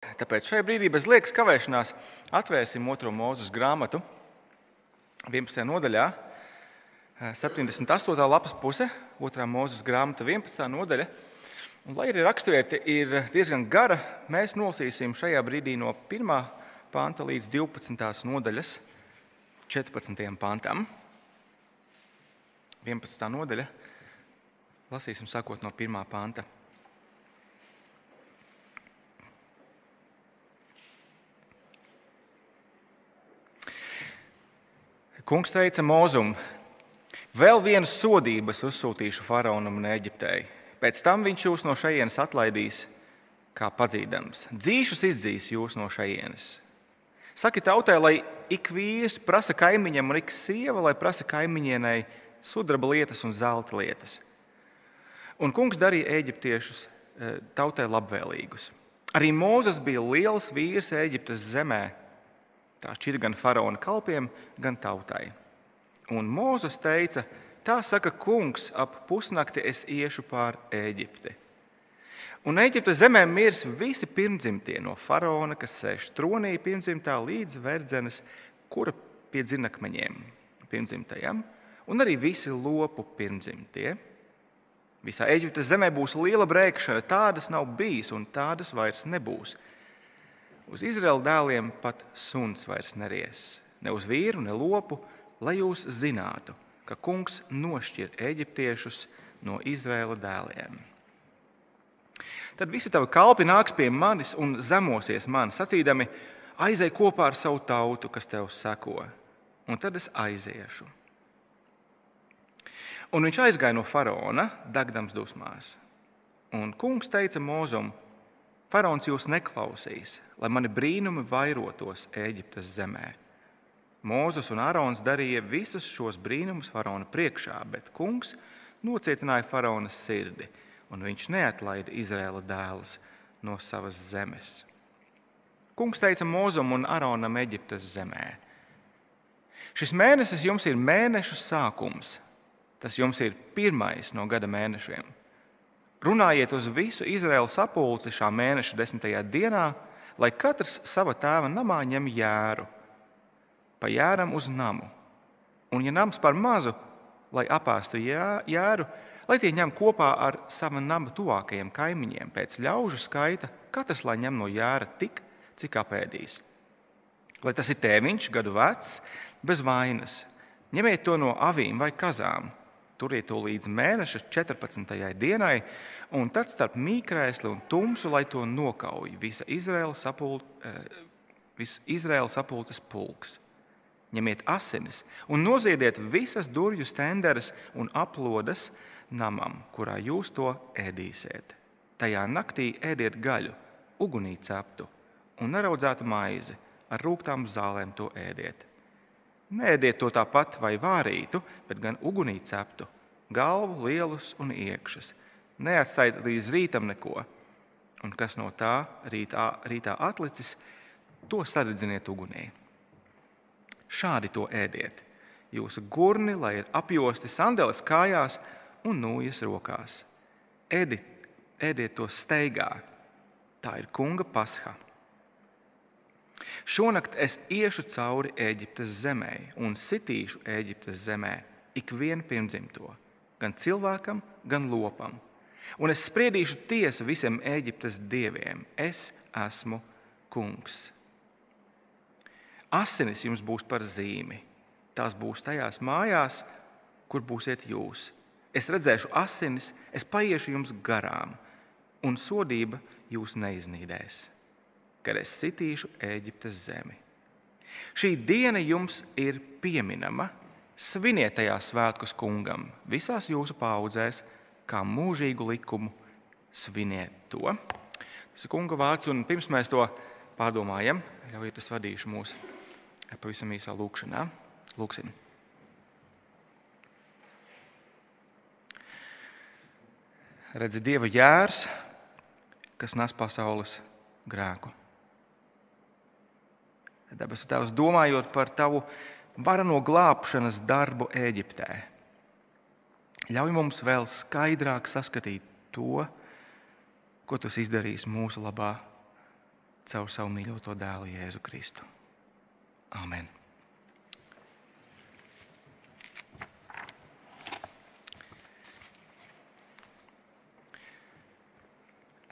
Tāpēc šajā brīdī bez liekas kavēšanās atvērsim otro mūzes grāmatu, 11. nodaļā, 78. lapas puse, otrā mūzes grāmata, 11. nodaļa. Un, lai arī raksturvieta ir diezgan gara, mēs nolasīsim šajā brīdī no 1. panta līdz 12. nodaļas 14. pantam. 11. nodaļa. Lasīsim sākot no 1. panta. Kungs teica Mozum, vēl vienas sodības uzsūtīšu faraonam un Eģiptei. Pēc tam viņš jūs no šejienes atlaidīs kā padzīdams. Dzīšus izdzīs jūs no šejienes. Saki tautai, lai ik vīrs prasa kaimiņam, un ik sieva, lai prasa kaimiņienai sudraba lietas un zelta lietas. Un kungs darīja eģiptiešus e, tautai labvēlīgus. Arī Mozus bija liels vīrs Eģiptes zemē, Tā šķir gan faraona kalpiem, gan tautai. Un Mozus teica, tā saka kungs, ap pusnakti es iešu pāri Eģipti. Un Eģiptes zemē mirs visi pirmdzimtie, no faraona, kas sēž tronī pirmdzimtā, līdz verdzenes, kura pie dzinakmeņiem pirmdzimtajam, un arī visi lopu pirmdzimtie. Visā Eģiptes zemē būs liela brēkšana, tādas nav bijis un tādas vairs nebūs. Uz Izraēla dēliem pat suns vairs neries, ne uz vīru, ne lopu, lai jūs zinātu, ka kungs nošķir eģiptiešus no Izraēla dēliem. Tad visi tavi kalpi nāks pie manis un zemosies man, sacīdami, aizej kopā ar savu tautu, kas tev seko, un tad es aiziešu. Un viņš aizgāja no faraona, degdams dusmās. Un kungs teica Mozum, Faraons jūs neklausīs, lai mani brīnumi vairotos Eģiptes zemē. Mūzes un Ārons darīja visus šos brīnumus faraona priekšā, bet kungs nocietināja faraona sirdi, un viņš neatlaida Izraēla dēlus no savas zemes. Kungs teica Mūzum un Aronam Eģiptes zemē: Šis mēnesis jums ir mēnešu sākums, tas jums ir pirmais no gada mēnešiem. Runājiet uz visu Izraēlas sapulci šā mēneša desmitajā dienā, lai katrs savā tēva namā ņem jēru, pa jēram uz namu. Un, ja nams par mazu, lai apēstu jēru, lai tie ņem kopā ar sava nama tuvākajiem kaimiņiem, pēc ļaužu skaita, katrs lai ņem no jēra tik, cik apēdīs. Lai tas ir tēviņš, gadu vecs, bez vainas, ņemiet to no avīm vai kazām Turiet to līdz mēneša 14. dienai, un tad starp mīkrēsli un tumsu, lai to nokauj visa Izraēlas sapul, eh, sapulces pulks. Ņemiet asinis un noziediet visas durvju stenderes un aplodes namam, kurā jūs to ēdīsiet. Tajā naktī ēdiet gaļu, ugunī ceptu un neraudzētu maizi, ar rūktām zālēm to ēdiet. Nēdiet to tāpat vai vārītu, bet gan ugunī ceptu, galvu, lielus un iekšas. Neatstājiet līdz rītam neko, un kas no tā rītā, rītā atlicis, to saredziniet ugunī. Šādi to ēdiet. Jūsu gurni, lai ir apjosti sandeles kājās un nūjas rokās. Ēdiet, ēdiet to steigā. Tā ir kunga pasha. Šonakt es iešu cauri Eģiptes zemē un sitīšu Eģiptes zemē ikvienu pirmdzimto, gan cilvēkam, gan lopam. Un es spriedīšu tiesu visiem Eģiptes dieviem. Es esmu kungs. Asinis jums būs par zīmi. Tās būs tajās mājās, kur būsiet jūs. Es redzēšu asinis, es paiešu jums garām, un sodība jūs neiznīdēs kad es sitīšu Eģiptes zemi. Šī diena jums ir pieminama. Sviniet tajā svētkus kungam, visās jūsu paudzēs, kā mūžīgu likumu. Sviniet to. Tas ir kunga vārds, un pirms mēs to pārdomājam, ļaujiet, es vadīšu mūsu pavisam īsā lūkšanā. Lūksim! Redzi, Dieva jērs, kas nes pasaules grēku. Debesu Tēvs, domājot par tavu varano glābšanas darbu Eģiptē, ļauj mums vēl skaidrāk saskatīt to, ko tas izdarīs mūsu labā. caur savu mīļoto dēlu Jēzu Kristu. Āmen!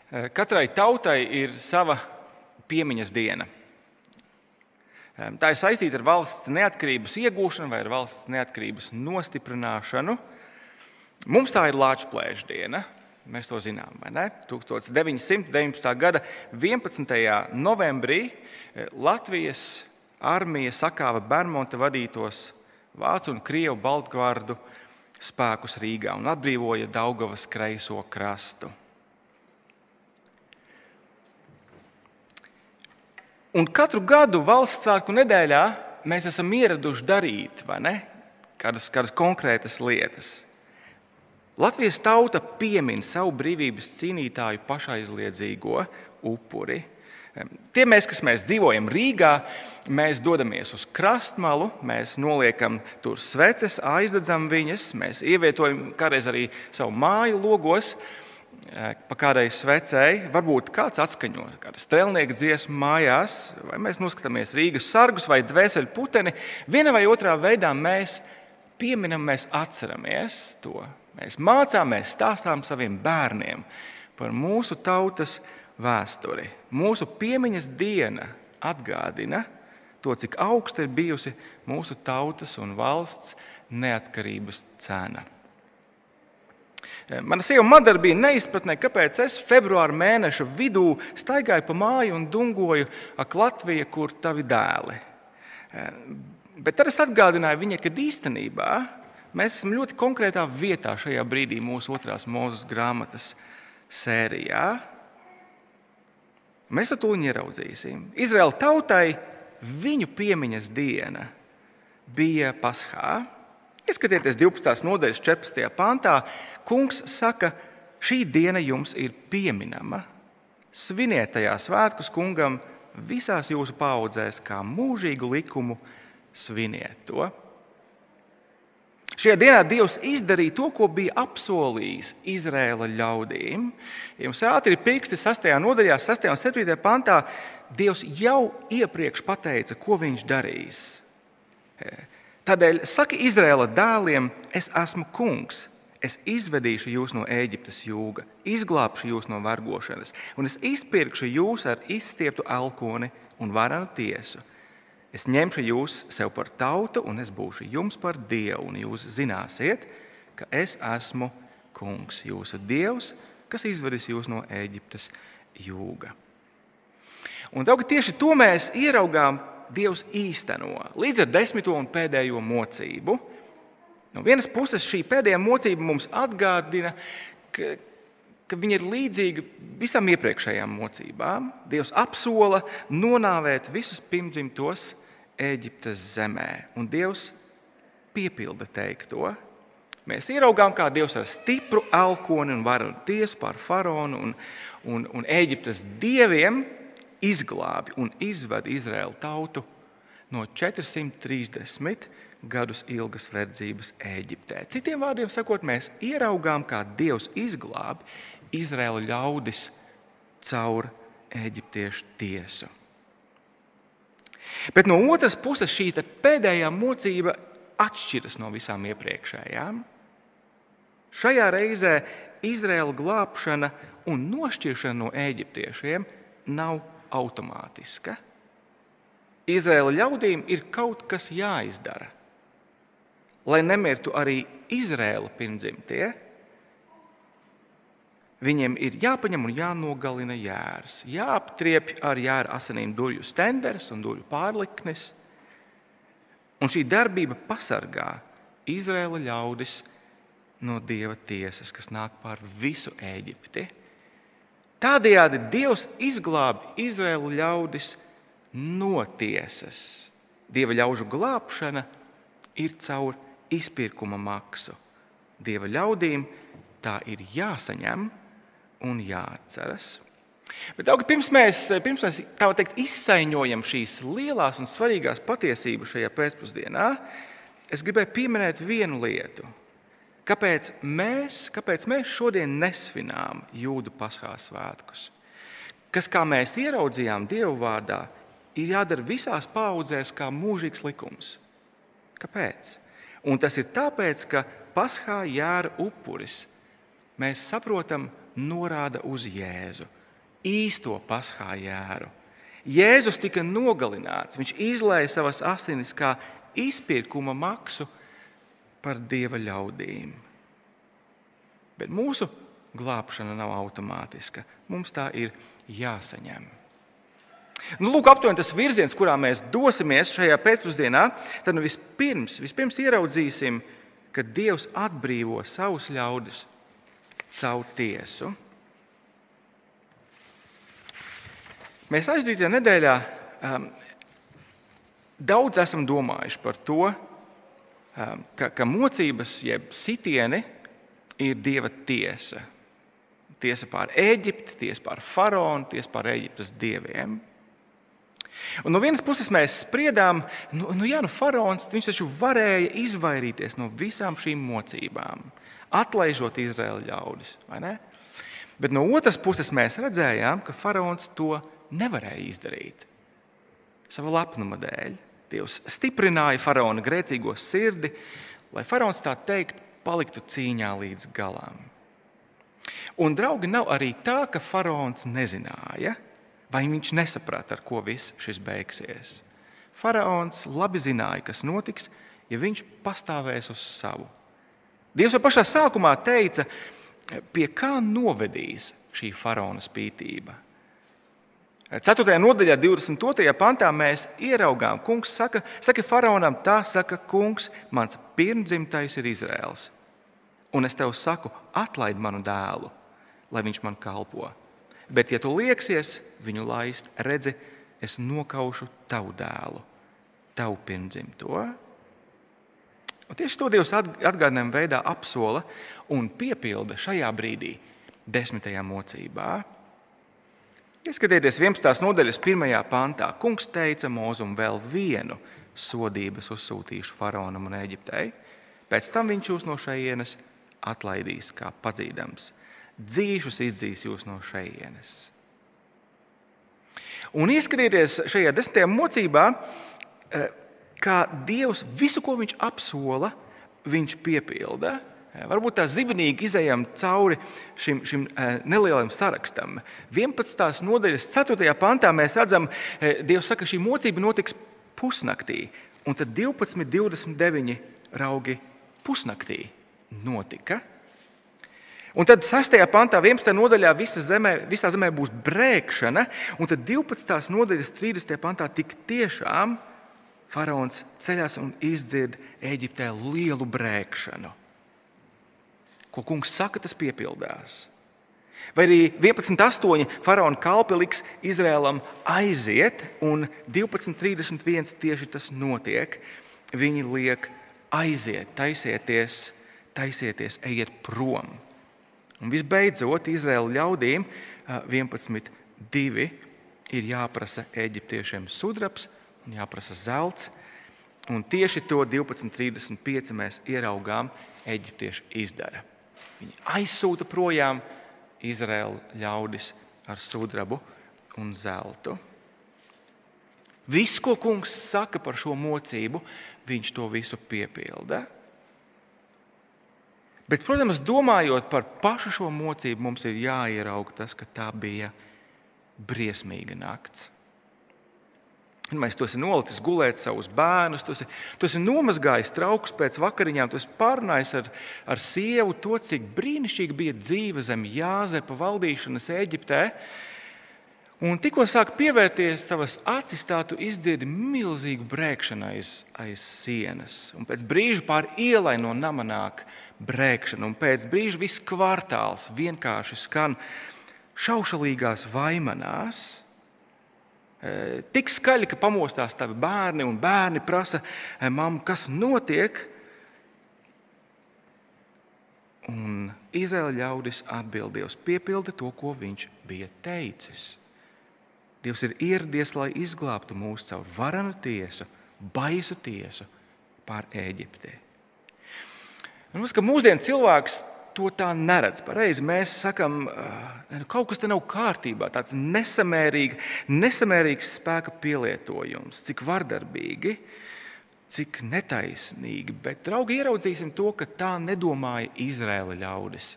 Katrai tautai ir sava piemiņas diena. Tā ir saistīta ar valsts neatkarības iegūšanu vai valsts neatkarības nostiprināšanu. Mums tā ir Latvijas diena. Mēs to zinām. 1919. gada 11. novembrī eh, Latvijas armija sakāva Bermuda vadītos Vācu un Krievu Baltgvārdu spēkus Rīgā un atbrīvoja Daugavas kreiso krastu. Un katru gadu valsts svētku nedēļā mēs esam ieraduši darīt kādas, kādas konkrētas lietas. Latvijas tauta piemin savu brīvības cīnītāju pašaizliedzīgo upuri. Tie mēs, kas mēs dzīvojam Rīgā, mēs dodamies uz krastmalu, mēs noliekam tur sveces, aizdedzam viņas, mēs ievietojam kādreiz arī savu māju logos pa kādai svecei, varbūt kāds atskaņo kādu strēlnieku dziesmu mājās, vai mēs noskatāmies Rīgas sargus vai dvēseli puteni. Viena vai otrā veidā mēs pieminam, mēs atceramies to. Mēs mācāmies, stāstām saviem bērniem par mūsu tautas vēsturi. Mūsu piemiņas diena atgādina to, cik augsta ir bijusi mūsu tautas un valsts neatkarības cena. Mana sieva Madara bija neizpratnē, kāpēc es februāra mēneša vidū staigāju pa māju un dungoju ak, Latvija, kur tavi dēli. Bet tad es atgādināju viņai, ka īstenībā mēs esam ļoti konkrētā vietā šajā brīdī mūsu otrās mūzes grāmatas sērijā. Mēs to ieraudzīsim. Izraēla tautai viņu piemiņas diena bija Paskā. Ieskatieties 12. nodaļas 14. pantā, Kungs saka, šī diena jums ir pieminama. Sviniet tajā svētkus kungam visās jūsu paudzēs, kā mūžīgu likumu, sviniet to. Šajā dienā Dievs izdarīja to, ko bija apsolījis Izraēla ļaudīm. Jums ātri ir pirksti 6. nodaļā, 6. un 7. pantā, Dievs jau iepriekš pateica, ko viņš darīs. Tādēļ saka Izraēla dēliem, es esmu kungs, Es izvedīšu jūs no Eģiptes jūga, izglābšu jūs no vergošanas, un es izpirkšu jūs ar izstieptu elkoni un varanu tiesu. Es ņemšu jūs sev par tautu, un es būšu jums par dievu, un jūs zināsiet, ka es esmu kungs, jūsu dievs, kas izvedis jūs no Eģiptes jūga. Un tieši to mēs ieraugām Dievs īsteno līdz ar desmito un pēdējo mocību No vienas puses šī pēdējā mocība mums atgādina, ka, ka viņa ir līdzīga visam iepriekšējām mocībām. Dievs apsola nonāvēt visus pirmdzimtos Eģiptes zemē, un Dievs piepilda teikto. Mēs ieraugām, kā Dievs ar stipru elkoni un varu tiesu pār faraonu un, un, un Eģiptes dieviem izglābi un izved Izraēlu tautu no 430 gadus ilgas verdzības Eģiptē. Citiem vārdiem sakot, mēs ieraugām, kā Dievs izglābi Izraēla ļaudis caur eģiptiešu tiesu. Bet no otras puses, šī pēdējā mocība atšķiras no visām iepriekšējām. Šajā reizē Izraēla glābšana un nošķiršana no eģiptiešiem nav automātiska. Izraēla ļaudīm ir kaut kas jāizdara lai nemirtu arī Izraēla pirmdzimtie, viņiem ir jāpaņem un jānogalina jērs. Jāaptriepj ar jēra asinīm durvju stenders un durvju pārliknes. Un šī darbība pasargā Izraēla ļaudis no dieva tiesas, kas nāk pār visu Eģipti. Tādējādi Dievs izglāba Izraēlu ļaudis no tiesas. Dieva ļaužu glābšana ir caur izpirkuma maksu. Dieva ļaudīm tā ir jāsaņem un jāatceras. Bet, augi, pirms mēs, pirms mēs teikt, izsaiņojam šīs lielās un svarīgās patiesības šajā pēcpusdienā, es gribēju pieminēt vienu lietu. Kāpēc mēs, kāpēc mēs šodien nesvinām jūdu paskās svētkus? kas, kā mēs ieraudzījām Dieva vārdā, ir jādara visās paudzēs kā mūžīgs likums. Kāpēc? Un tas ir tāpēc, ka Paskā jēra upuris, mēs saprotam, norāda uz Jēzu, īsto Paskā jēru. Jēzus tika nogalināts, viņš izlēja savas asinis kā izpirkuma maksu par dieva ļaudīm. Bet mūsu glābšana nav automātiska. Mums tā ir jāsaņem. Nu, lūk, aptuveni tas virziens, kurā mēs dosimies šajā pēcpusdienā. Tad nu vispirms, vispirms ieraudzīsim, ka Dievs atbrīvo savus ļaudis caur tiesu. Mēs aizdītajā nedēļā um, daudz esam domājuši par to, ka, ka mocības, jeb sitieni, ir Dieva tiesa. Tiesa pār Eģipti, tiesa pār faraonu, tiesa pār Eģiptes dieviem. Un no vienas puses mēs spriedām, nu, nu jā, nu faraons taču varēja izvairīties no visām šīm mocībām, atlaižot Izraēla ļaudis. Bet no otras puses mēs redzējām, ka faraons to nevarēja izdarīt. Sava lepnuma dēļ. Dievs stiprināja faraona grēcīgo sirdi, lai faraons tā teikt paliktu cīņā līdz galam. Un, draugi, nav arī tā, ka faraons nezināja, vai viņš nesaprata, ar ko viss šis beigsies. Faraons labi zināja, kas notiks, ja viņš pastāvēs uz savu. Dievs jau pašā sākumā teica, pie kā novedīs šī faraona spītība. 4. nodaļā, 22. pantā mēs ieraugām, kungs saka, saka faraonam, tā saka, kungs, mans pirmdzimtais ir Izraels. Un es tev saku, atlaid manu dēlu, lai viņš man kalpo. Bet, ja tu lieksies viņu laist, redzi, es nokaušu tavu dēlu, tavu pirmdzimto. Un tieši to Dievs atgādinājuma veidā apsola un piepilda šajā brīdī, desmitajā mocībā. Ieskatieties 11. nodaļas pirmajā pantā. Kungs teica Mozum vēl vienu sodības uzsūtīšu faraonam un Eģiptei. Pēc tam viņš jūs no šejienes atlaidīs kā padzīdams dzīšus izdzīs jūs no šejienes. Un ieskatieties šajā desmitajā mocībā, eh, kā Dievs visu, ko viņš apsola, viņš piepilda. Eh, varbūt tā zibinīgi izējām cauri šim, šim eh, nelielam sarakstam. 11. nodaļas 4. pantā mēs redzam, Dievs saka, ka šī mocība notiks pusnaktī, un tad 12, 29 raugi pusnaktī notika. Un tad 6. pantā, 11. nodaļā, visa zemē, visā zemē būs brēkšana, un tad 12. nodaļas 30. pantā tik tiešām faraons ceļās un izdzird Eģiptē lielu brēkšanu. Ko kungs saka, tas piepildās. Vai arī 11.8. faraona kalpi liks Izrēlam aiziet, un 12.31. tieši tas notiek. Viņi liek aiziet, taisieties, taisieties, ejiet prom. Un visbeidzot, Izraēla ļaudīm 11.2. ir jāprasa eģiptiešiem sudrabs un jāprasa zelts. Un tieši to 12.35 mēs ieraugām, eģiptieši izdara. Viņi aizsūta projām Izraēla ļaudis ar sudrabu un zeltu. Viss, ko kungs saka par šo mocību, viņš to visu piepilda. Bet, protams, domājot par pašu šo mocību, mums ir jāierauga tas, ka tā bija briesmīga nakts. Mēs to esam nolicis gulēt savus bērnus, tu esi, tu esi nomazgājis traukus pēc vakariņām, tu esi pārnājis ar, ar sievu to, cik brīnišķīgi bija dzīve zem Jāzepa valdīšanas Eģiptē. Un tikko sāk pievērties tavas acis, tā tu izdzirdi milzīgu brēkšanu aiz, aiz sienas. Un pēc brīža pāri ielai no nama nāk brēkšana, un pēc brīža viss kvartāls vienkārši skan šaušalīgās vaimanās. E, tik skaļi, ka pamostās tavi bērni, un bērni prasa, mamma, kas notiek? Un Izraēla ļaudis atbildēja, piepilda to, ko viņš bija teicis. Dievs ir ieradies, lai izglābtu mūs caur varanu tiesu, baisu tiesu pār. Man liekas, ka mūsdienu cilvēks to tā neredz. Pareizi mēs sakām, ka kaut kas te nav kārtībā, tāds nesamērīgi, nesamērīgs spēka pielietojums, cik vardarbīgi, cik netaisnīgi. Bet, draugi, ieraudzīsim to, ka tā nedomāja Izraēla ļaudis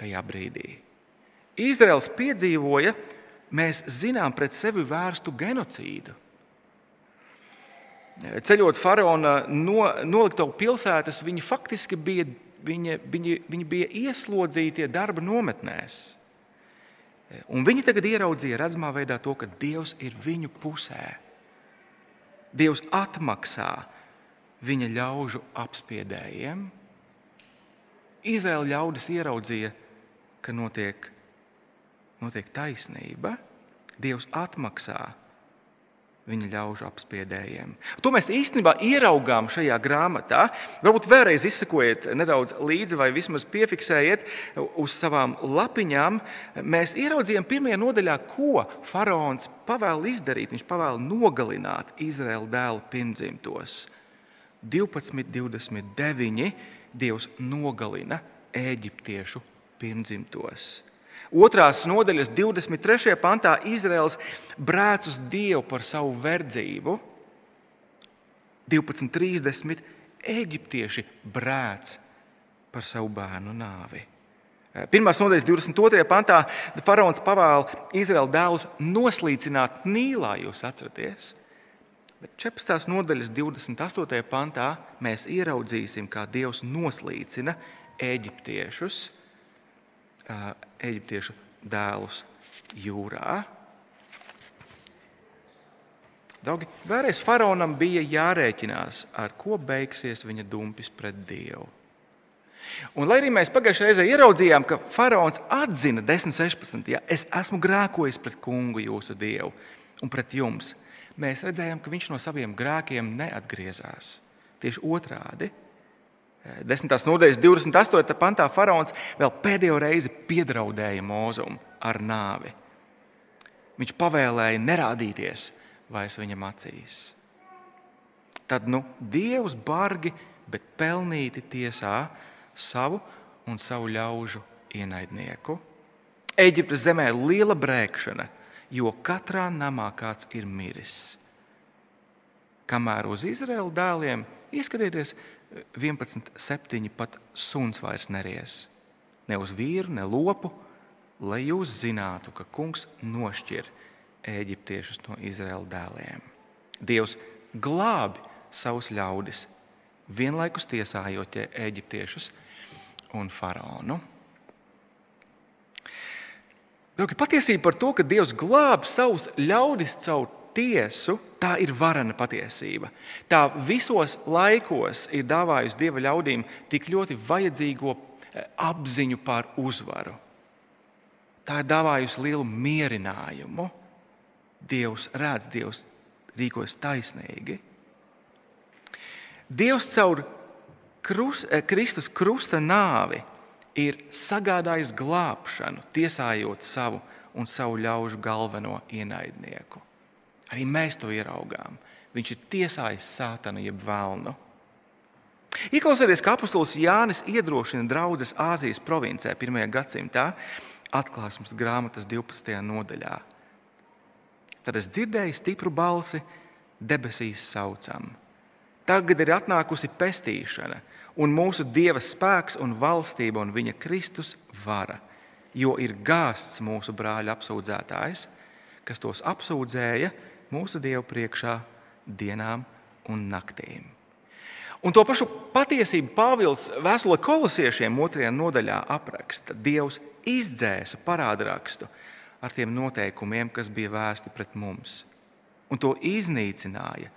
tajā brīdī. Izraels piedzīvoja, mēs zinām, pret sevi vērstu genocīdu. Ceļot faraona no, nolikto pilsētas, viņi faktiski bija, viņi, viņi, viņi bija ieslodzītie darba nometnēs. Un viņi tagad ieraudzīja redzamā veidā to, ka Dievs ir viņu pusē. Dievs atmaksā viņa ļaužu apspiedējiem. Izraēla ļaudis ieraudzīja, ka notiek, notiek taisnība. Dievs atmaksā viņa ļaužu apspiedējiem. To mēs īstenībā ieraugām šajā grāmatā. Varbūt vēlreiz izsakojiet nedaudz līdzi, vai vismaz piefiksējiet uz savām lapiņām. Mēs ieraudzījām pirmajā nodaļā, ko faraons pavēl izdarīt. Viņš pavēl nogalināt Izraēla dēlu pirmdzimtos. 12, 29. Dievs nogalina eģiptiešu pirmdzimtos. Otrās nodaļas 23. pantā Izraels brēc uz Dievu par savu verdzību. 12.30. Eģiptieši brēc par savu bērnu nāvi. Pirmās nodaļas 22. pantā faraons pavēla Izraēla dēlus noslīcināt Nīlā, jūs atceraties. Bet 14. nodaļas 28. pantā mēs ieraudzīsim, kā Dievs noslīcina eģiptiešus eģiptiešu dēlus jūrā. Draugi, vēlreiz faraonam bija jārēķinās, ar ko beigsies viņa dumpis pret Dievu. Un, lai arī mēs pagājušajā reizē ieraudzījām, ka faraons atzina 10.16. Ja, es esmu grēkojis pret kungu, jūsu dievu, un pret jums, mēs redzējām, ka viņš no saviem grēkiem neatgriezās. Tieši otrādi 10. nodaļas 28. pantā faraons vēl pēdējo reizi piedraudēja mūzumu ar nāvi. Viņš pavēlēja nerādīties vairs viņam acīs. Tad nu, Dievs bargi, bet pelnīti tiesā savu un savu ļaužu ienaidnieku. Eģiptes zemē ir liela brēkšana, jo katrā namā kāds ir miris. Kamēr uz Izraēla dēliem ieskatieties, 11.7. pat suns vairs neries. Ne uz vīru, ne lopu, lai jūs zinātu, ka kungs nošķir eģiptiešus no Izraēla dēliem. Dievs glābi savus ļaudis, vienlaikus tiesājot eģiptiešus un faraonu. Draugi, patiesība par to, ka Dievs glābi savus ļaudis caur tiesu, tā ir varena patiesība. Tā visos laikos ir dāvājusi dieva ļaudīm tik ļoti vajadzīgo eh, apziņu par uzvaru. Tā ir dāvājusi lielu mierinājumu. Dievs redz, Dievs rīkojas taisnīgi. Dievs caur krus, eh, Kristus krusta nāvi ir sagādājis glābšanu, tiesājot savu un savu ļaužu galveno ienaidnieku. Arī mēs to ieraugām. Viņš ir tiesājis sātanu jeb vēlnu. Ieklausieties, kā apustulis Jānis iedrošina draugus Āzijas provincē 1. gadsimtā, atklāsmes grāmatas 12. nodaļā. Tad es dzirdēju stipru balsi, debesīs saucam. Tagad ir atnākusi pestīšana, un mūsu Dieva spēks un valstība un viņa Kristus vara, jo ir gāsts mūsu brāļa apsūdzētājs, kas tos apsūdzēja mūsu Dievu priekšā dienām un naktīm. Un to pašu patiesību Pāvils vēstulē kolosiešiem otrajā nodaļā apraksta. Dievs izdzēsa parādrakstu ar tiem noteikumiem, kas bija vērsti pret mums, un to iznīcināja,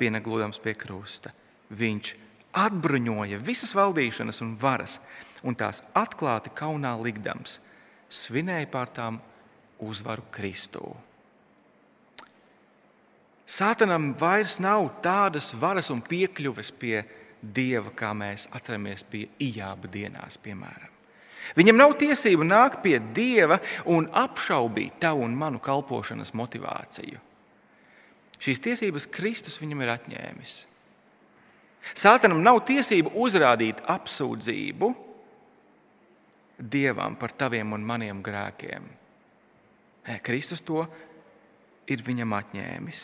pieneglojams pie krusta. Viņš atbruņoja visas valdīšanas un varas, un tās atklāti kaunā likdams, svinēja pār tām uzvaru Kristū. Sātanam vairs nav tādas varas un piekļuves pie dieva, kā mēs atceramies pie ijāba dienās, piemēram. Viņam nav tiesību nākt pie dieva un apšaubīt tavu un manu kalpošanas motivāciju. Šīs tiesības Kristus viņam ir atņēmis. Sātanam nav tiesību uzrādīt apsūdzību, Dievam par taviem un maniem grēkiem. Kristus to ir viņam atņēmis.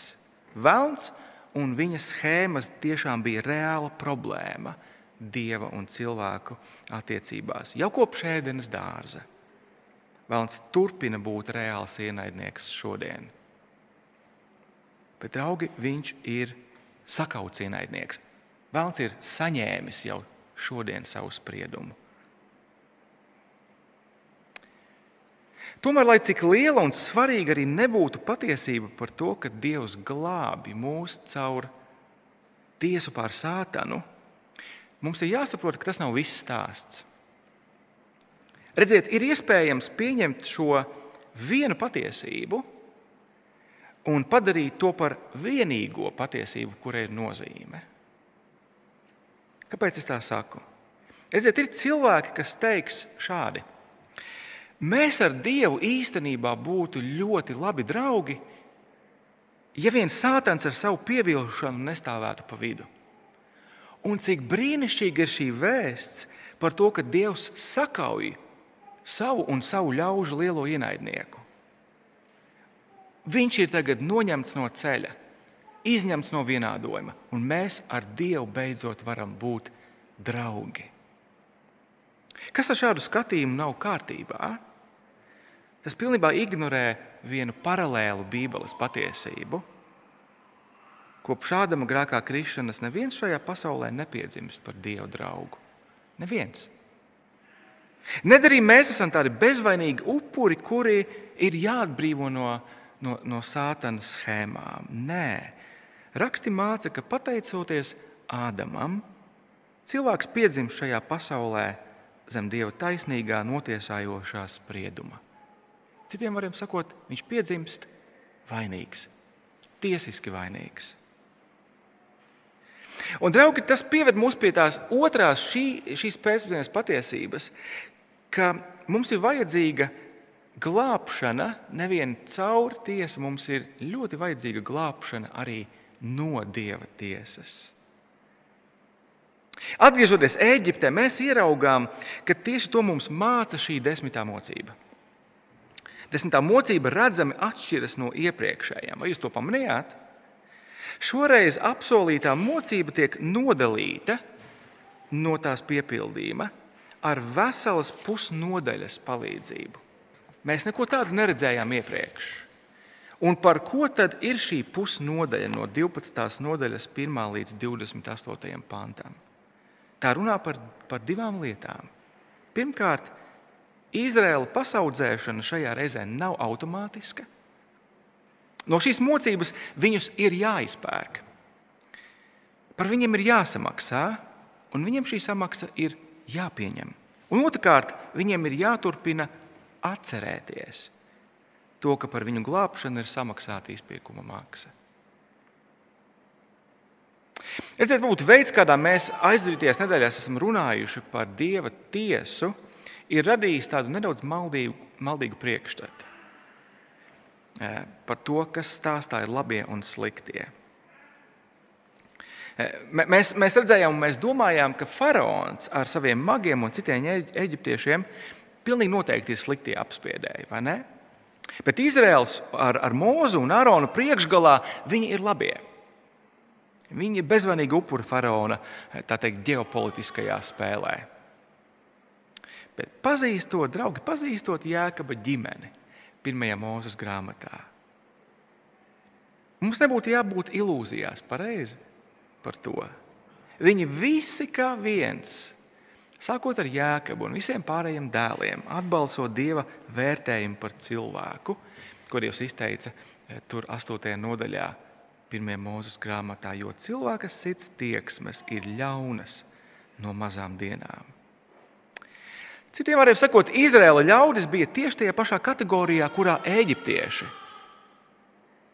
Velns un viņa schēmas tiešām bija reāla problēma dieva un cilvēku attiecībās jau kopš ēdienas dārza. Velns turpina būt reāls ienaidnieks šodien. Bet, draugi, viņš ir sakauts ienaidnieks. Velns ir saņēmis jau šodien savu spriedumu. Tomēr, lai cik liela un svarīga arī nebūtu patiesība par to, ka Dievs glābi mūs caur tiesu pār sātanu, mums ir jāsaprot, ka tas nav viss stāsts. Redziet, ir iespējams pieņemt šo vienu patiesību un padarīt to par vienīgo patiesību, kurai ir nozīme. Kāpēc es tā saku? Redziet, ir cilvēki, kas teiks šādi: Mēs ar Dievu īstenībā būtu ļoti labi draugi, ja viens sātans ar savu pievilkšanu nestāvētu pa vidu. Un cik brīnišķīgi ir šī vēsts par to, ka Dievs sakauj savu un savu ļaužu lielo ienaidnieku. Viņš ir tagad noņemts no ceļa, izņemts no vienādojuma, un mēs ar Dievu beidzot varam būt draugi. Kas ar šādu skatījumu nav kārtībā? Tas pilnībā ignorē vienu paralēlu Bībeles patiesību. Kopš Ādama grēkā krišanas neviens šajā pasaulē nepiedzimst par Dieva draugu. Neviens. Nedz arī mēs esam tādi bezvainīgi upuri, kuri ir jāatbrīvo no, no, no sātana schēmām. Nē, raksti māca, ka pateicoties Ādamam, cilvēks piedzimst šajā pasaulē zem Dieva taisnīgā, notiesājošā sprieduma. Citiem vārdiem sakot, viņš piedzimst vainīgs, tiesiski vainīgs. Un, draugi, tas pieved mūs pie tās otrās šī, šīs pēcpusdienas patiesības, ka mums ir vajadzīga glābšana nevien caur tiesu, mums ir ļoti vajadzīga glābšana arī no dieva tiesas. Atgriežoties Eģiptē, mēs ieraugām, ka tieši to mums māca šī desmitā mocība. Desmitā mocība redzami atšķiras no iepriekšējām. Vai jūs to pamanījāt? Šoreiz apsolītā mocība tiek nodalīta no tās piepildījuma ar veselas pusnodaļas palīdzību. Mēs neko tādu neredzējām iepriekš. Un par ko tad ir šī pusnodaļa no 12. nodaļas 1 līdz 28. pantam? Tā runā par, par divām lietām. Pirmkārt, Izraēla pasaudzēšana šajā reizē nav automātiska. No šīs mocības viņus ir jāizpērk. Par viņiem ir jāsamaksā, un viņiem šī samaksa ir jāpieņem. Un otrkārt, viņiem ir jāturpina atcerēties to, ka par viņu glābšanu ir samaksāta izpirkuma maksa. Redziet, būtu veids, kādā mēs aizvadītajās nedēļās esam runājuši par dieva tiesu, ir radījis tādu nedaudz maldīgu, maldīgu priekšstatu eh, par to, kas stāstā ir labie un sliktie. Eh, mēs, mēs redzējām, mēs domājām, ka faraons ar saviem magiem un citiem eģiptiešiem pilnīgi noteikti ir sliktie apspiedēji, vai ne? Bet Izraels ar, ar Mūzu un Aronu priekšgalā viņi ir labie. Viņi ir bezvainīgi upuri faraona teikt, ģeopolitiskajā spēlē. Bet pazīstot, draugi, pazīstot Jēkaba ģimeni pirmajā mūzes grāmatā, mums nebūtu jābūt ilūzijās pareizi par to. Viņi visi kā viens, sākot ar Jēkabu un visiem pārējiem dēliem, atbalso Dieva vērtējumu par cilvēku, ko Dievs izteica eh, tur 8. nodaļā, 1. mūzes grāmatā, jo cilvēka sirds tieksmes ir ļaunas no mazām dienām. Citiem vārdiem sakot, Izraēla ļaudis bija tieši tajā pašā kategorijā, kurā eģiptieši.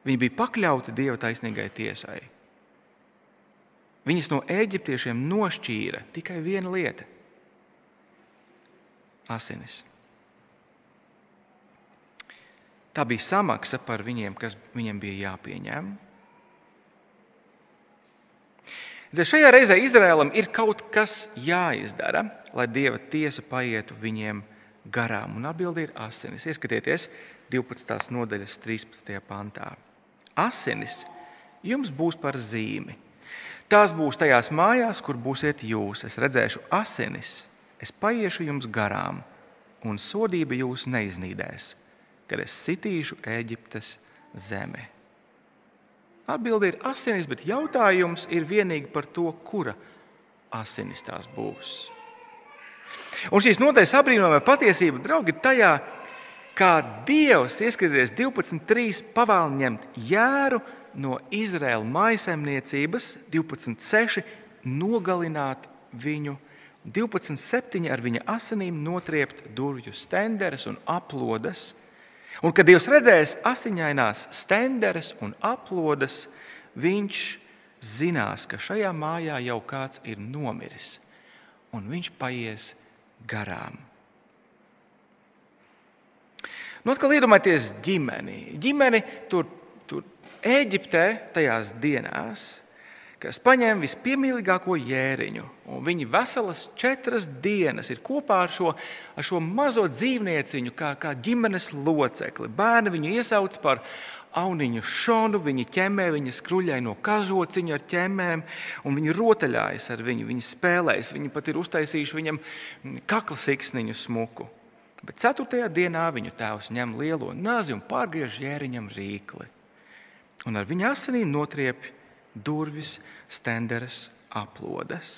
Viņi bija pakļauti dieva taisnīgai tiesai. Viņus no eģiptiešiem nošķīra tikai viena lieta - asinis. Tā bija samaksa par viņiem, kas viņiem bija jāpieņem. Šajā reizē Izrēlam ir kaut kas jāizdara, lai dieva tiesa paietu viņiem garām? Un atbildi ir asinis. Ieskatieties 12. nodaļas 13. pantā. Asinis jums būs par zīmi. Tās būs tajās mājās, kur būsiet jūs. Es redzēšu asinis, es paiešu jums garām, un sodība jūs neiznīdēs, kad es sitīšu Eģiptes zemi. Atbilde ir asinis, bet jautājums ir vienīgi par to, kura asinis tās būs. Un šīs nodaļas apbrīnojamā patiesība, draugi, ir tajā, kā Dievs, ieskatieties, 12.3. pavēl ņemt jēru no Izraēlas maisaimniecības, 12.6. nogalināt viņu, 12.7. ar viņa asinīm notriept durvju stenderes un aplodas. Un, kad Dievs redzēs asiņainās stenderes un aplodas, viņš zinās, ka šajā mājā jau kāds ir nomiris, un viņš paies garām. Nu, atkal iedomājieties ģimeni. Ģimeni tur, tur Eģiptē tajās dienās, kas paņem vispiemīlīgāko jēriņu, viņi veselas četras dienas ir kopā ar šo, ar šo mazo dzīvnieciņu, kā, kā ģimenes locekli. Bērni viņu iesauc par auniņu šonu, viņi ķemē, viņi skruļai no kažociņa ar ķemmēm, un viņi rotaļājas ar viņu, viņi spēlējas. Viņi pat ir uztaisījuši viņam kakla siksniņu smuku. Bet ceturtajā dienā viņu tēvs ņem lielo nazi un pārgriež jēriņam rīkli. Un ar viņa asinīm notriep durvis, stenderes, aplodes.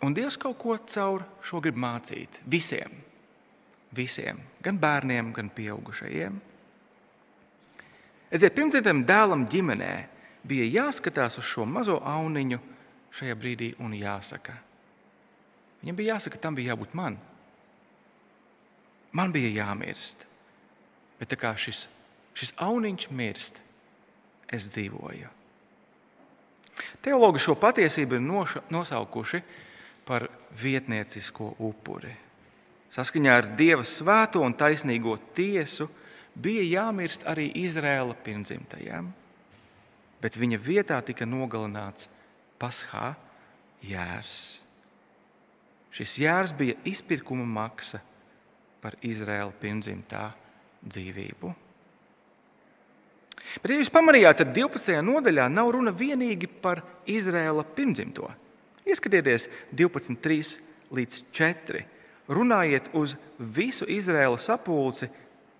Un Dievs kaut ko caur šo grib mācīt visiem visiem, gan bērniem, gan pieaugušajiem. Edziet, pirmdzimušam dēlam ģimenē bija jāskatās uz šo mazo auniņu šajā brīdī un jāsaka. Viņam bija jāsaka, tam bija jābūt man. Man bija jāmirst. Bet kā šis, šis auniņš mirst, es dzīvoju. Teologi šo patiesību ir nosaukuši par vietniecisko upuri. Saskaņā ar Dieva svēto un taisnīgo tiesu bija jāmirst arī Izraēla pirmdzimtajam, bet viņa vietā tika nogalināts Paskā jērs. Šis jērs bija izpirkuma maksa par Izraēla pirmdzimtā dzīvību. Bet, ja jūs pamanījāt, tad 12. nodaļā nav runa tikai par Izraēla pirmdzimto. Ieskatieties 12, 3 līdz 4 runājiet uz visu Izraēlu sapulci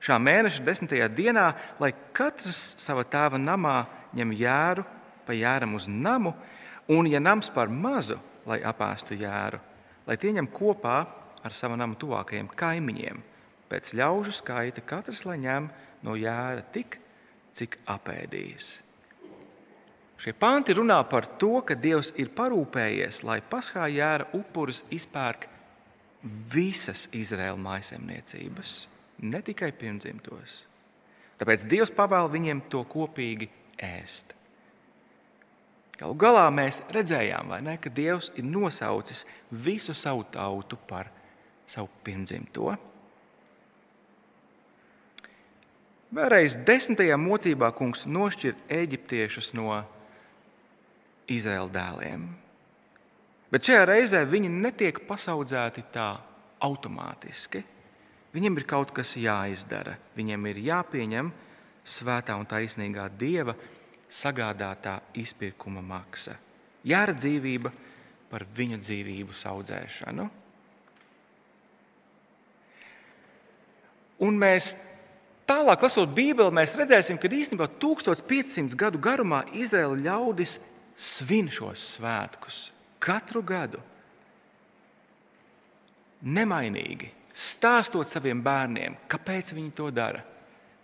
šā mēneša desmitajā dienā, lai katrs savā tēva namā ņem jēru pa jēram uz namu, un, ja nams par mazu, lai apēstu jēru, lai tie ņem kopā ar savu namu tuvākajiem kaimiņiem. Pēc ļaužu skaita katrs lai ņem no jēra tik, cik apēdīs. Šie panti runā par to, ka Dievs ir parūpējies, lai paskā jēra upuris izpērk visas Izraēlas maisaimniecības, ne tikai pirmdzimtos. Tāpēc Dievs pavēl viņiem to kopīgi ēst. Galu galā mēs redzējām, ne, ka Dievs ir nosaucis visu savu tautu par savu pirmdzimto. Vēlreiz desmitajā mocībā kungs nošķir eģiptiešus no Izraēla dēliem. Bet šajā reizē viņi netiek pasaudzēti tā automātiski. Viņiem ir kaut kas jāizdara, viņiem ir jāpieņem svētā un taisnīgā dieva sagādātā izpirkuma maksa. Jāra dzīvība par viņu dzīvību audzēšanu. Un mēs tālāk, lasot Bībeli, mēs redzēsim, ka īstenībā 1500 gadu garumā Izraēla ļaudis svin šos svētkus katru gadu nemainīgi stāstot saviem bērniem, kāpēc viņi to dara,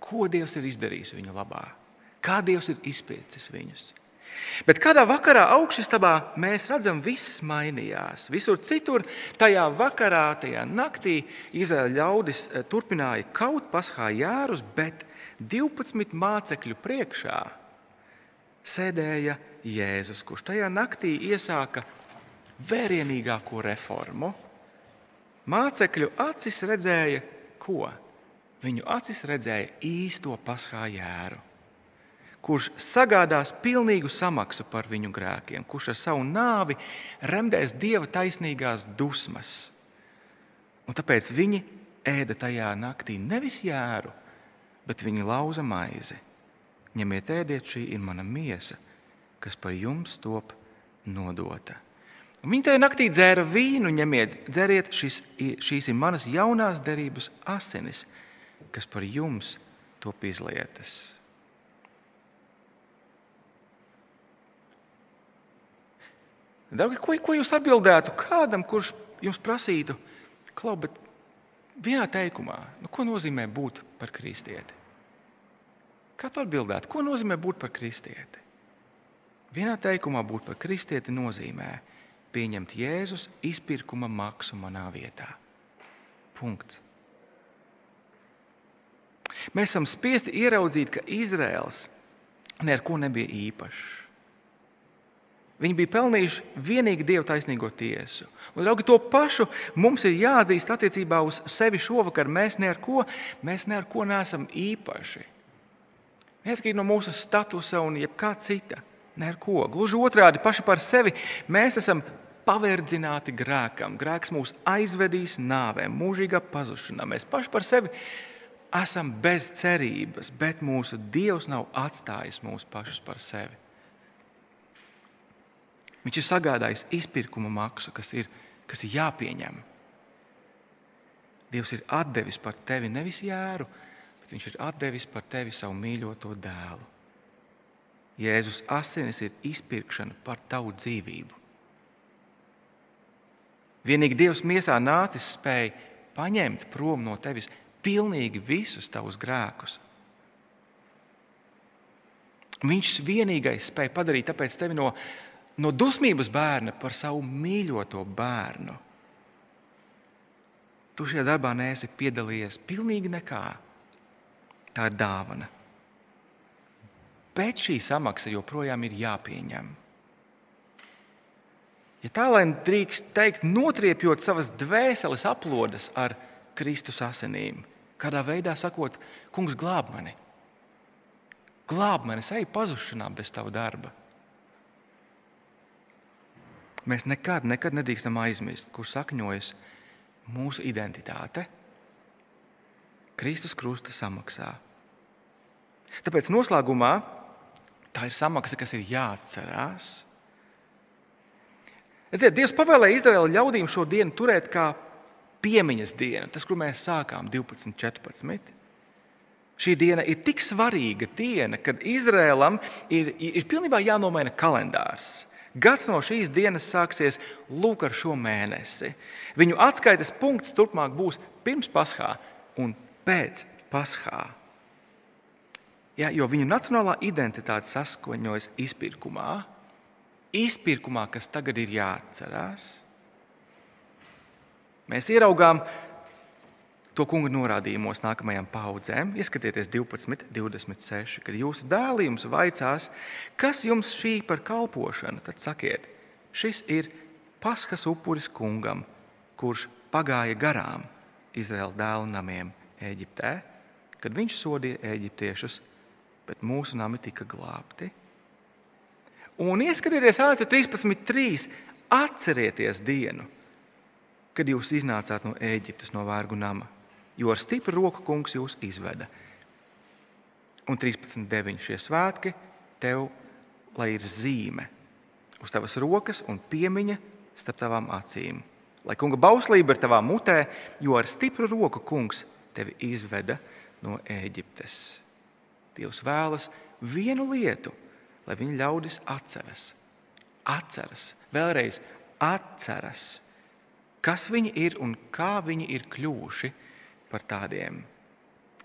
ko Dievs ir izdarījis viņu labā, kā Dievs ir izpircis viņus. Bet kādā vakarā augšstabā mēs redzam, ka viss mainījās. Visur citur, tajā vakarā, tajā naktī, Izraēla ļaudis eh, turpināja kaut paskā jārus, bet 12 mācekļu priekšā sēdēja Jēzus, kurš tajā naktī iesāka vērienīgāko reformu. Mācekļu acis redzēja, ko? Viņu acis redzēja īsto paskā jēru, kurš sagādās pilnīgu samaksu par viņu grēkiem, kurš ar savu nāvi remdēs dieva taisnīgās dusmas. Un tāpēc viņi ēda tajā naktī nevis jēru, bet viņi lauza maizi. Ņemiet, ēdiet, šī ir mana miesa, kas par jums top nodota. Un viņi tajā naktī dzēra vīnu, ņemiet, dzeriet, šis, šīs ir manas jaunās derības asinis, kas par jums top izlietas. Draugi, ko, ko jūs atbildētu kādam, kurš jums prasītu, klau, bet vienā teikumā, nu, ko nozīmē būt par kristieti? Kā tu atbildētu, ko nozīmē būt par kristieti? Vienā teikumā būt par kristieti nozīmē pieņemt Jēzus izpirkuma maksu manā vietā. Punkts. Mēs esam spiesti ieraudzīt, ka Izraels neko nebija īpašs. Viņi bija pelnījuši vienīgi Dieva taisnīgo tiesu. Un, draugi, to pašu mums ir jāatzīst attiecībā uz sevi šovakar. Mēs neko, mēs neko neesam īpaši. Neatkarīgi no mūsu statusa un jebkā cita. Neko. Gluži otrādi, paši par sevi mēs esam paverdzināti grēkam. Grēks mūs aizvedīs nāvē, mūžīgā pazušanā. Mēs paši par sevi esam bez cerības, bet mūsu Dievs nav atstājis mūs pašus par sevi. Viņš ir sagādājis izpirkuma maksu, kas ir, kas ir jāpieņem. Dievs ir devis par tevi nevis jēru, bet Viņš ir devis par tevi savu mīļoto dēlu. Jēzus asinis ir izpirkšana par tavu dzīvību. Vienīgi Dievs miesā nācis spēja paņemt prom no tevis pilnīgi visus tavus grēkus. Viņš vienīgais spēja padarīt tevi no no dusmības bērna par savu mīļoto bērnu. Tu šajā darbā neesi piedalījies pilnīgi nekā. Tā ir dāvana. Bet šī samaksa joprojām ir jāpieņem. Ja tā lai drīkst teikt, notriepjot savas dvēseles aplodes ar Kristus asinīm, kādā veidā sakot, Kungs, glāb mani, glāb mani, ej pazušanā bez tava darba mēs nekad, nekad nedrīkstam aizmirst, kur sakņojas mūsu identitāte. Kristus krusta samaksā. Tāpēc noslēgumā tā ir samaksa, kas ir jāatcerās. Redziet, Dievs pavēlēja Izraēla ļaudīm šo dienu turēt kā piemiņas dienu, tas, kur mēs sākām 12, 14. Šī diena ir tik svarīga diena, kad Izrēlam ir, ir pilnībā jānomaina kalendārs. Gads no šīs dienas sāksies lūk ar šo mēnesi. Viņu atskaites punkts turpmāk būs pirms Paskā un pēc Paskā. Ja, jo viņu nacionālā identitāte saskaņojas izpirkumā, izpirkumā, kas tagad ir jāatcerās. Mēs ieraugām, to kunga norādījumos nākamajām paudzēm. Ieskatieties 12, 26, kad jūsu dēli jums vaicās, kas jums šī par kalpošanu, tad sakiet, šis ir paskas upuris kungam, kurš pagāja garām Izraēla dēlu namiem Eģiptē, kad viņš sodīja eģiptiešus, bet mūsu nami tika glābti. Un ieskatieties, ātri 13.3. Atcerieties dienu, kad jūs iznācāt no Eģiptes, no vērgu nama jo ar stipru roku kungs jūs izveda. Un 13.9. šie svētki tev, lai ir zīme uz tavas rokas un piemiņa starp tavām acīm. Lai kunga bauslība ir tavā mutē, jo ar stipru roku kungs tevi izveda no Ēģiptes. Dievs vēlas vienu lietu, lai viņa ļaudis atceras. Atceras, vēlreiz atceras, kas viņi ir un kā viņi ir kļuvuši par tādiem.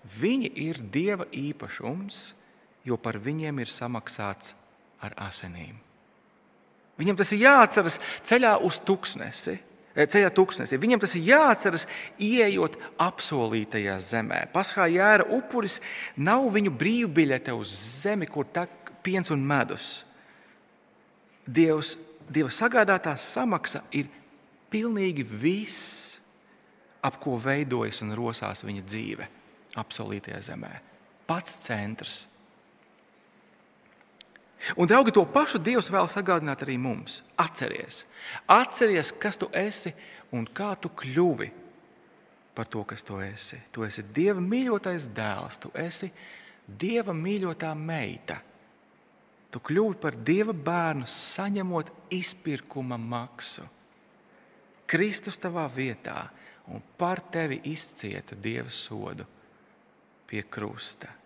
Viņi ir Dieva īpašums, jo par viņiem ir samaksāts ar asinīm. Viņam tas ir jāatceras ceļā uz tūkstnesi. Eh, ceļā tūkstnesī. Viņam tas ir jāatceras, ieejot apsolītajā zemē. Paskā jēra upuris nav viņu brīvbiļete uz zemi, kur tek piens un medus. Dievs, Dieva sagādātā samaksa ir pilnīgi viss ap ko veidojas un rosās viņa dzīve, apsolītajā zemē. Pats centrs. Un, draugi, to pašu Dievs vēl sagādināt arī mums. Atceries, atceries, kas tu esi un kā tu kļuvi par to, kas tu esi. Tu esi Dieva mīļotais dēls, tu esi Dieva mīļotā meita. Tu kļuvi par Dieva bērnu, saņemot izpirkuma maksu. Kristus tavā vietā un par tevi izcieta Dieva sodu pie krusta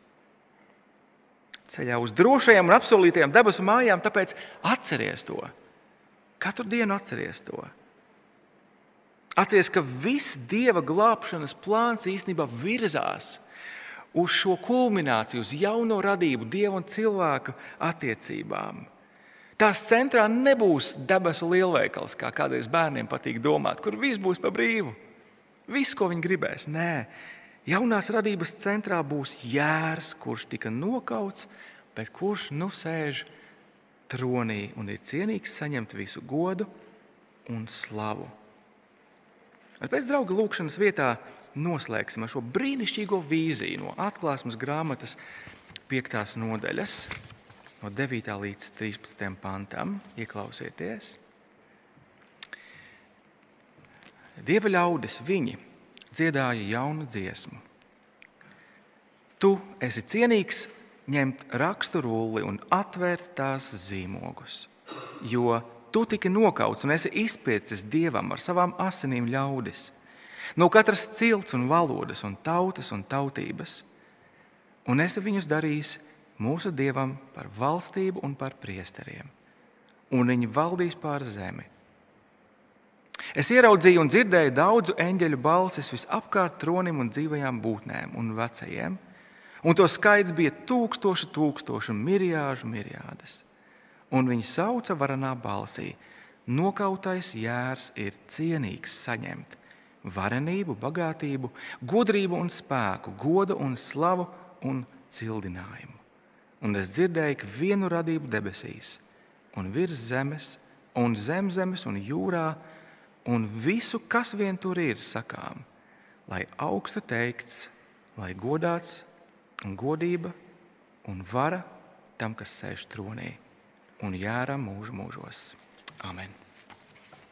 ceļā uz drošajām un apsolītajām debesu mājām, tāpēc atceries to. Katru dienu atceries to. Atceries, ka viss dieva glābšanas plāns īstenībā virzās uz šo kulmināciju, uz jauno radību, dievu un cilvēku attiecībām. Tās centrā nebūs debesu lielveikals, kā kādreiz bērniem patīk domāt, kur viss būs pa brīvu. Viss, ko viņi gribēs. Nē, Jaunās radības centrā būs jērs, kurš tika nokauts, bet kurš nu sēž tronī un ir cienīgs saņemt visu godu un slavu. Un pēc drauga lūkšanas vietā noslēgsim ar šo brīnišķīgo vīziju no atklāsmes grāmatas 5. nodaļas, no 9. līdz 13. pantam. Ieklausieties! Dieva ļaudis viņi dziedāja jaunu dziesmu. Tu esi cienīgs ņemt raksturulli un atvērt tās zīmogus, jo tu tiki nokauts un esi izpircis dievam ar savām asinīm ļaudis, no katras cilts un valodas un tautas un tautības, un esi viņus darījis mūsu dievam par valstību un par priesteriem, un viņi valdīs pār zemi Es ieraudzīju un dzirdēju daudzu eņģeļu balsis visapkārt tronim un dzīvajām būtnēm un vecajiem, un to skaits bija tūkstoši, tūkstoši un mirjāžu mirjādas. Un viņi sauca varanā balsī: Nokautais jērs ir cienīgs saņemt varenību, bagātību, gudrību un spēku, godu un slavu un cildinājumu. Un es dzirdēju, vienu radību debesīs, un virs zemes, un zem zemes un jūrā un visu, kas vien tur ir, sakām, lai augsta teikts, lai godāts un godība un vara tam, kas sēž tronī un jēra mūžu mūžos. Amen!